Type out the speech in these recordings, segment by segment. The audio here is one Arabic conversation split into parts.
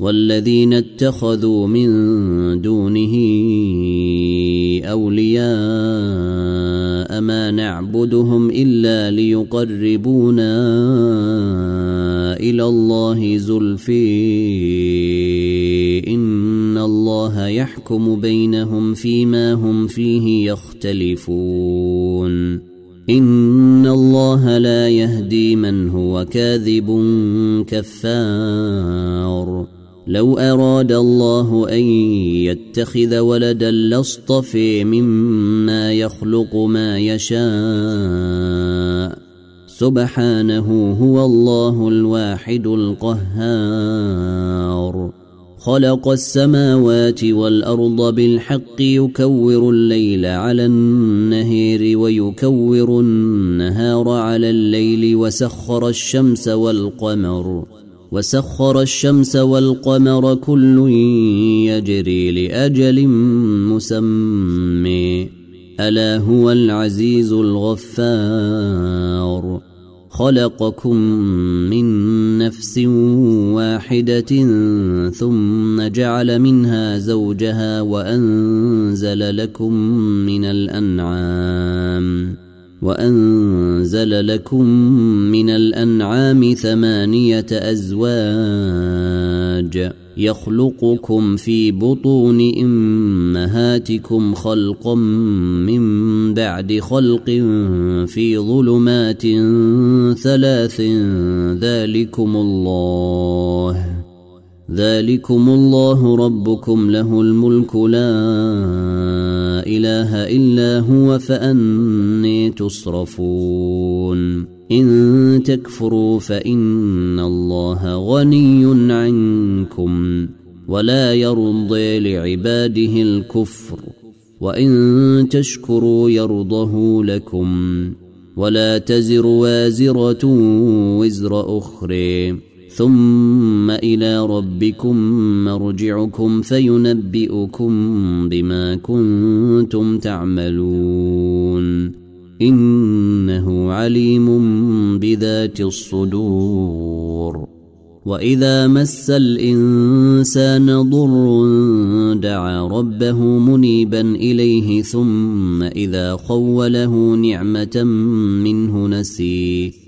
والذين اتخذوا من دونه أولياء ما نعبدهم إلا ليقربونا إلى الله زلفي إن الله يحكم بينهم فيما هم فيه يختلفون إن الله لا يهدي من هو كاذب كفار لو أراد الله أن يتخذ ولدا لاصطفي مما يخلق ما يشاء. سبحانه هو الله الواحد القهار. خلق السماوات والأرض بالحق يكور الليل على النهير ويكور النهار على الليل وسخر الشمس والقمر. وسخر الشمس والقمر كل يجري لأجل مسمى. ألا هو العزيز الغفار. خلقكم من نفس واحدة ثم جعل منها زوجها وأنزل لكم من الأنعام. وأنزل لكم من الأنعام ثمانية أزواج يخلقكم في بطون أمهاتكم خلقا من بعد خلق في ظلمات ثلاث ذلكم الله ذلكم الله ربكم له الملك لا إله إلا هو فأني تصرفون. إن تكفروا فإن الله غني عنكم ولا يرضي لعباده الكفر وإن تشكروا يرضه لكم ولا تزر وازرة وزر أخرى. ثم إلى ربكم مرجعكم فينبئكم بما كنتم تعملون. إنه عليم بذات الصدور. وإذا مس الإنسان ضر دعا ربه منيبا إليه ثم إذا خوله نعمة منه نسيه.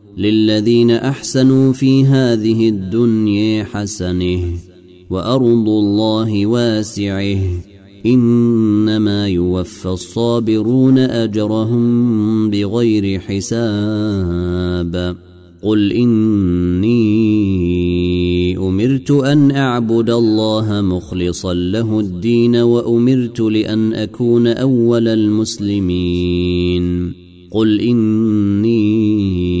للذين أحسنوا في هذه الدنيا حسنة وأرض الله واسعة. إنما يوفى الصابرون أجرهم بغير حساب. قل إني أمرت أن أعبد الله مخلصا له الدين وأمرت لأن أكون أول المسلمين. قل إني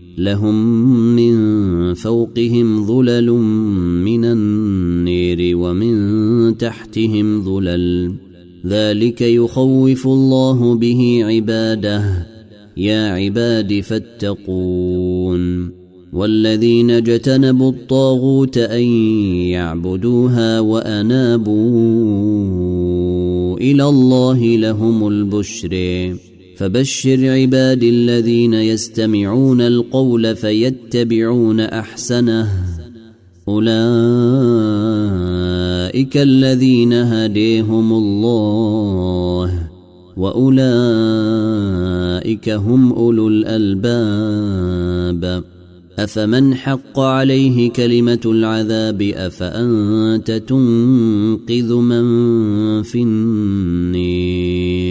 لهم من فوقهم ظلل من النير ومن تحتهم ظلل. ذلك يخوف الله به عباده. يا عباد فاتقون. والذين اجتنبوا الطاغوت أن يعبدوها وأنابوا إلى الله لهم البشر. فبشر عبادي الذين يستمعون القول فيتبعون أحسنه. أولئك الذين هديهم الله وأولئك هم أولو الألباب. أفمن حق عليه كلمة العذاب أفأنت تنقذ من في النير؟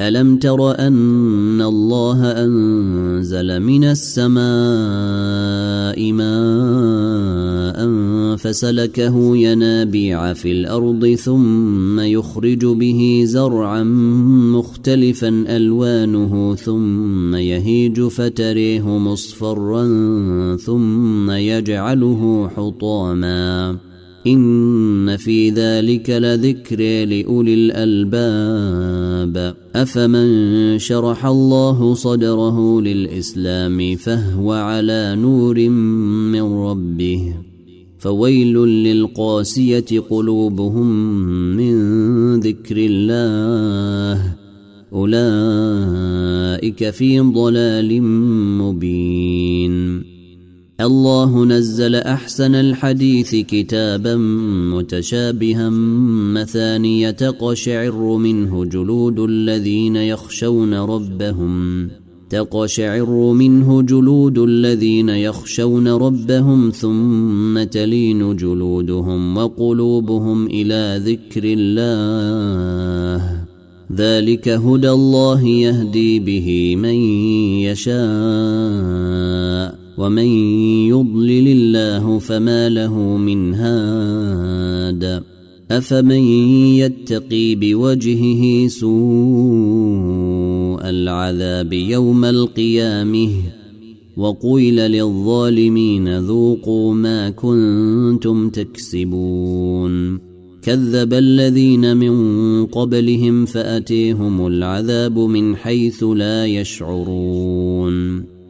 ألم تر أن الله أنزل من السماء ماء فسلكه ينابيع في الأرض ثم يخرج به زرعا مختلفا ألوانه ثم يهيج فتريه مصفرا ثم يجعله حطاما إن في ذلك لذكر لأولي الألباب. أفمن شرح الله صدره للإسلام فهو على نور من ربه. فويل للقاسية قلوبهم من ذكر الله. أولئك في ضلال مبين. الله نزل أحسن الحديث كتابا متشابها مثانية تقشعر منه جلود الذين يخشون ربهم تقشعر منه جلود الذين يخشون ربهم ثم تلين جلودهم وقلوبهم إلى ذكر الله ذلك هدى الله يهدي به من يشاء ومن يضلل الله فما له من هاد. أفمن يتقي بوجهه سوء العذاب يوم القيامة؟ وقيل للظالمين ذوقوا ما كنتم تكسبون. كذب الذين من قبلهم فأتيهم العذاب من حيث لا يشعرون.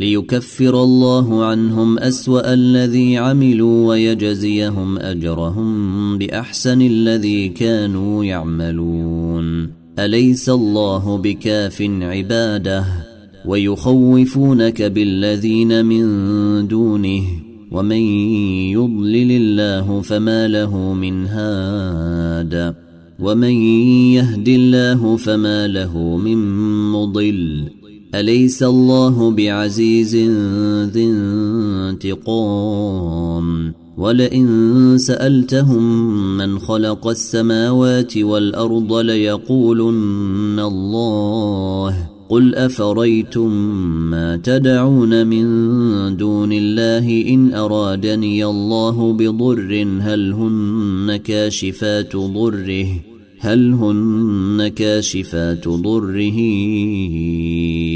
ليكفر الله عنهم أسوأ الذي عملوا ويجزيهم أجرهم بأحسن الذي كانوا يعملون. أليس الله بكاف عباده ويخوفونك بالذين من دونه؟ ومن يضلل الله فما له من هاد. ومن يهد الله فما له من مضل. أليس الله بعزيز ذي انتقام؟ ولئن سألتهم من خلق السماوات والأرض ليقولن الله. قل أفريتم ما تدعون من دون الله إن أرادني الله بضر هل هن كاشفات ضره؟ هل هن كاشفات ضره؟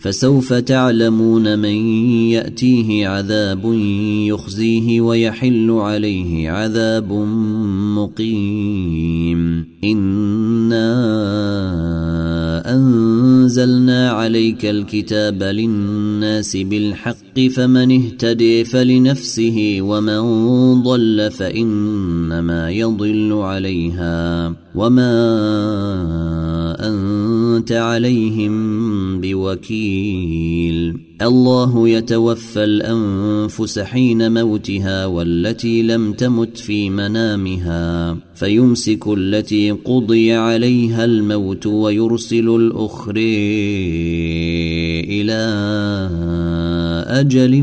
فسوف تعلمون من يأتيه عذاب يخزيه ويحل عليه عذاب مقيم. إنا أنزلنا عليك الكتاب للناس بالحق فمن اهتدي فلنفسه ومن ضل فإنما يضل عليها. وما أنت عليهم بوكيل. الله يتوفى الأنفس حين موتها والتي لم تمت في منامها فيمسك التي قضي عليها الموت ويرسل الآخر إلى أجل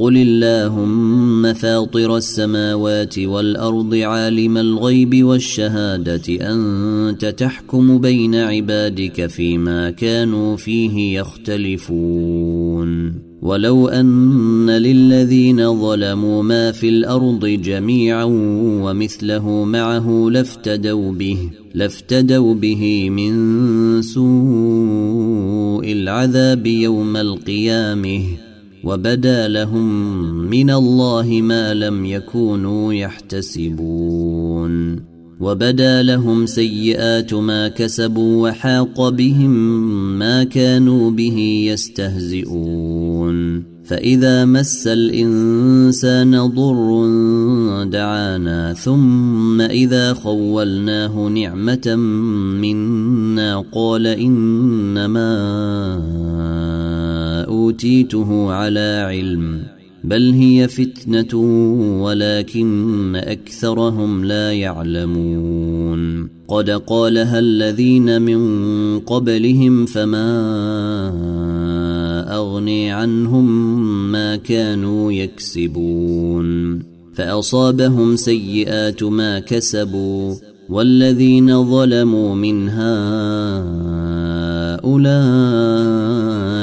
قل اللهم فاطر السماوات والارض عالم الغيب والشهاده انت تحكم بين عبادك فيما كانوا فيه يختلفون ولو ان للذين ظلموا ما في الأرض جميعا ومثله معه لافتدوا به لافتدوا به من سوء العذاب يوم القيامه وبدا لهم من الله ما لم يكونوا يحتسبون. وبدا لهم سيئات ما كسبوا وحاق بهم ما كانوا به يستهزئون. فإذا مس الإنسان ضر دعانا ثم إذا خولناه نعمة منا قال إنما أوتيته على علم بل هي فتنة ولكن أكثرهم لا يعلمون. قد قالها الذين من قبلهم فما أغني عنهم ما كانوا يكسبون. فأصابهم سيئات ما كسبوا والذين ظلموا من هؤلاء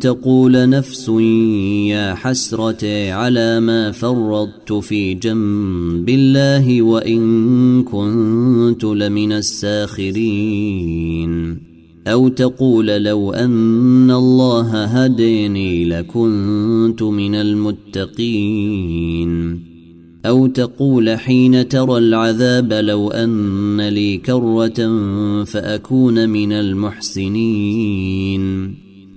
تقول نفس يا حسرة على ما فرطت في جنب الله وإن كنت لمن الساخرين. أو تقول لو أن الله هديني لكنت من المتقين. أو تقول حين ترى العذاب لو أن لي كرة فأكون من المحسنين.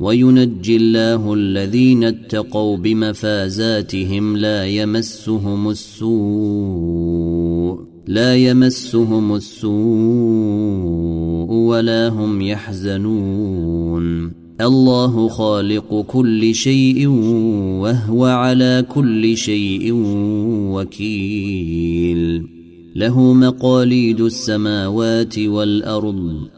وينجي الله الذين اتقوا بمفازاتهم لا يمسهم السوء لا يمسهم السوء ولا هم يحزنون. الله خالق كل شيء وهو على كل شيء وكيل. له مقاليد السماوات والأرض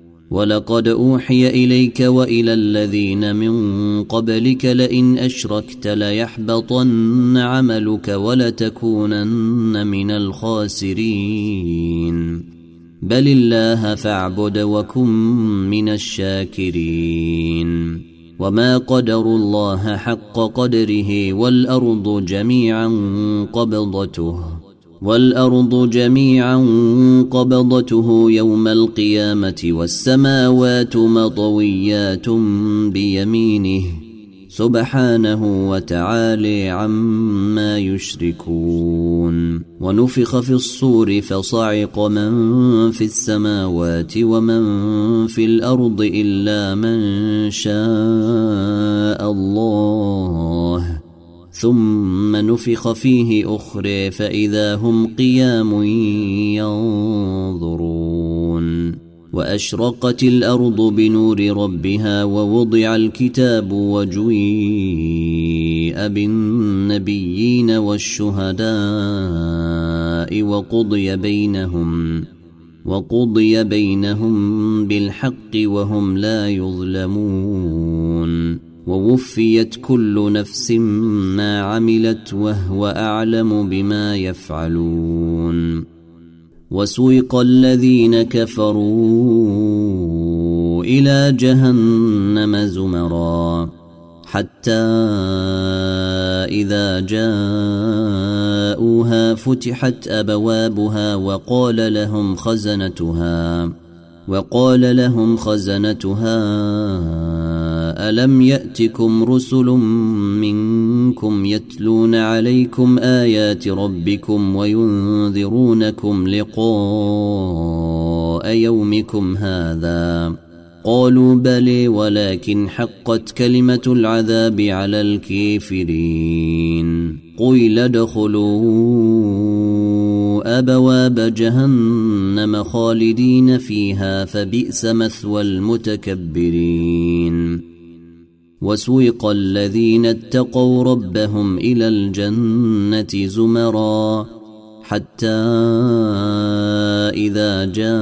ولقد أوحي إليك وإلى الذين من قبلك لئن أشركت ليحبطن عملك ولتكونن من الخاسرين. بل الله فاعبد وكن من الشاكرين. وما قدروا الله حق قدره والأرض جميعا قبضته. والأرض جميعا قبضته يوم القيامة والسماوات مطويات بيمينه سبحانه وتعالي عما يشركون. ونفخ في الصور فصعق من في السماوات ومن في الأرض إلا من شاء الله. ثم نفخ فيه أخرى فإذا هم قيام ينظرون. وأشرقت الأرض بنور ربها ووضع الكتاب وجيء بالنبيين والشهداء وقضي بينهم وقضي بينهم بالحق وهم لا يظلمون. ووفيت كل نفس ما عملت وهو أعلم بما يفعلون وسوق الذين كفروا إلى جهنم زمرا حتى إذا جاءوها فتحت أبوابها وقال لهم خزنتها وقال لهم خزنتها ألم يأتكم رسل منكم يتلون عليكم آيات ربكم وينذرونكم لقاء يومكم هذا؟ قالوا بلي ولكن حقت كلمة العذاب على الكافرين. قيل ادخلوا أبواب جهنم خالدين فيها فبئس مثوى المتكبرين. وسوق الذين اتقوا ربهم إلى الجنة زمرا حتى إذا جاءوها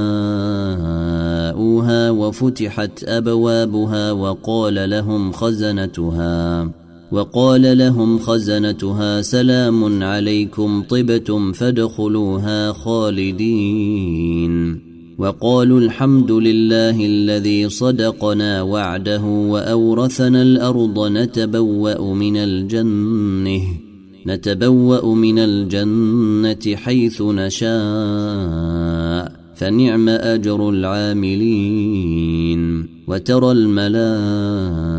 وفتحت أبوابها وقال لهم خزنتها. وقال لهم خزنتها سلام عليكم طبتم فادخلوها خالدين. وقالوا الحمد لله الذي صدقنا وعده وأورثنا الأرض نتبوأ من الجنة نتبوأ من الجنة حيث نشاء فنعم أجر العاملين. وترى الملائكة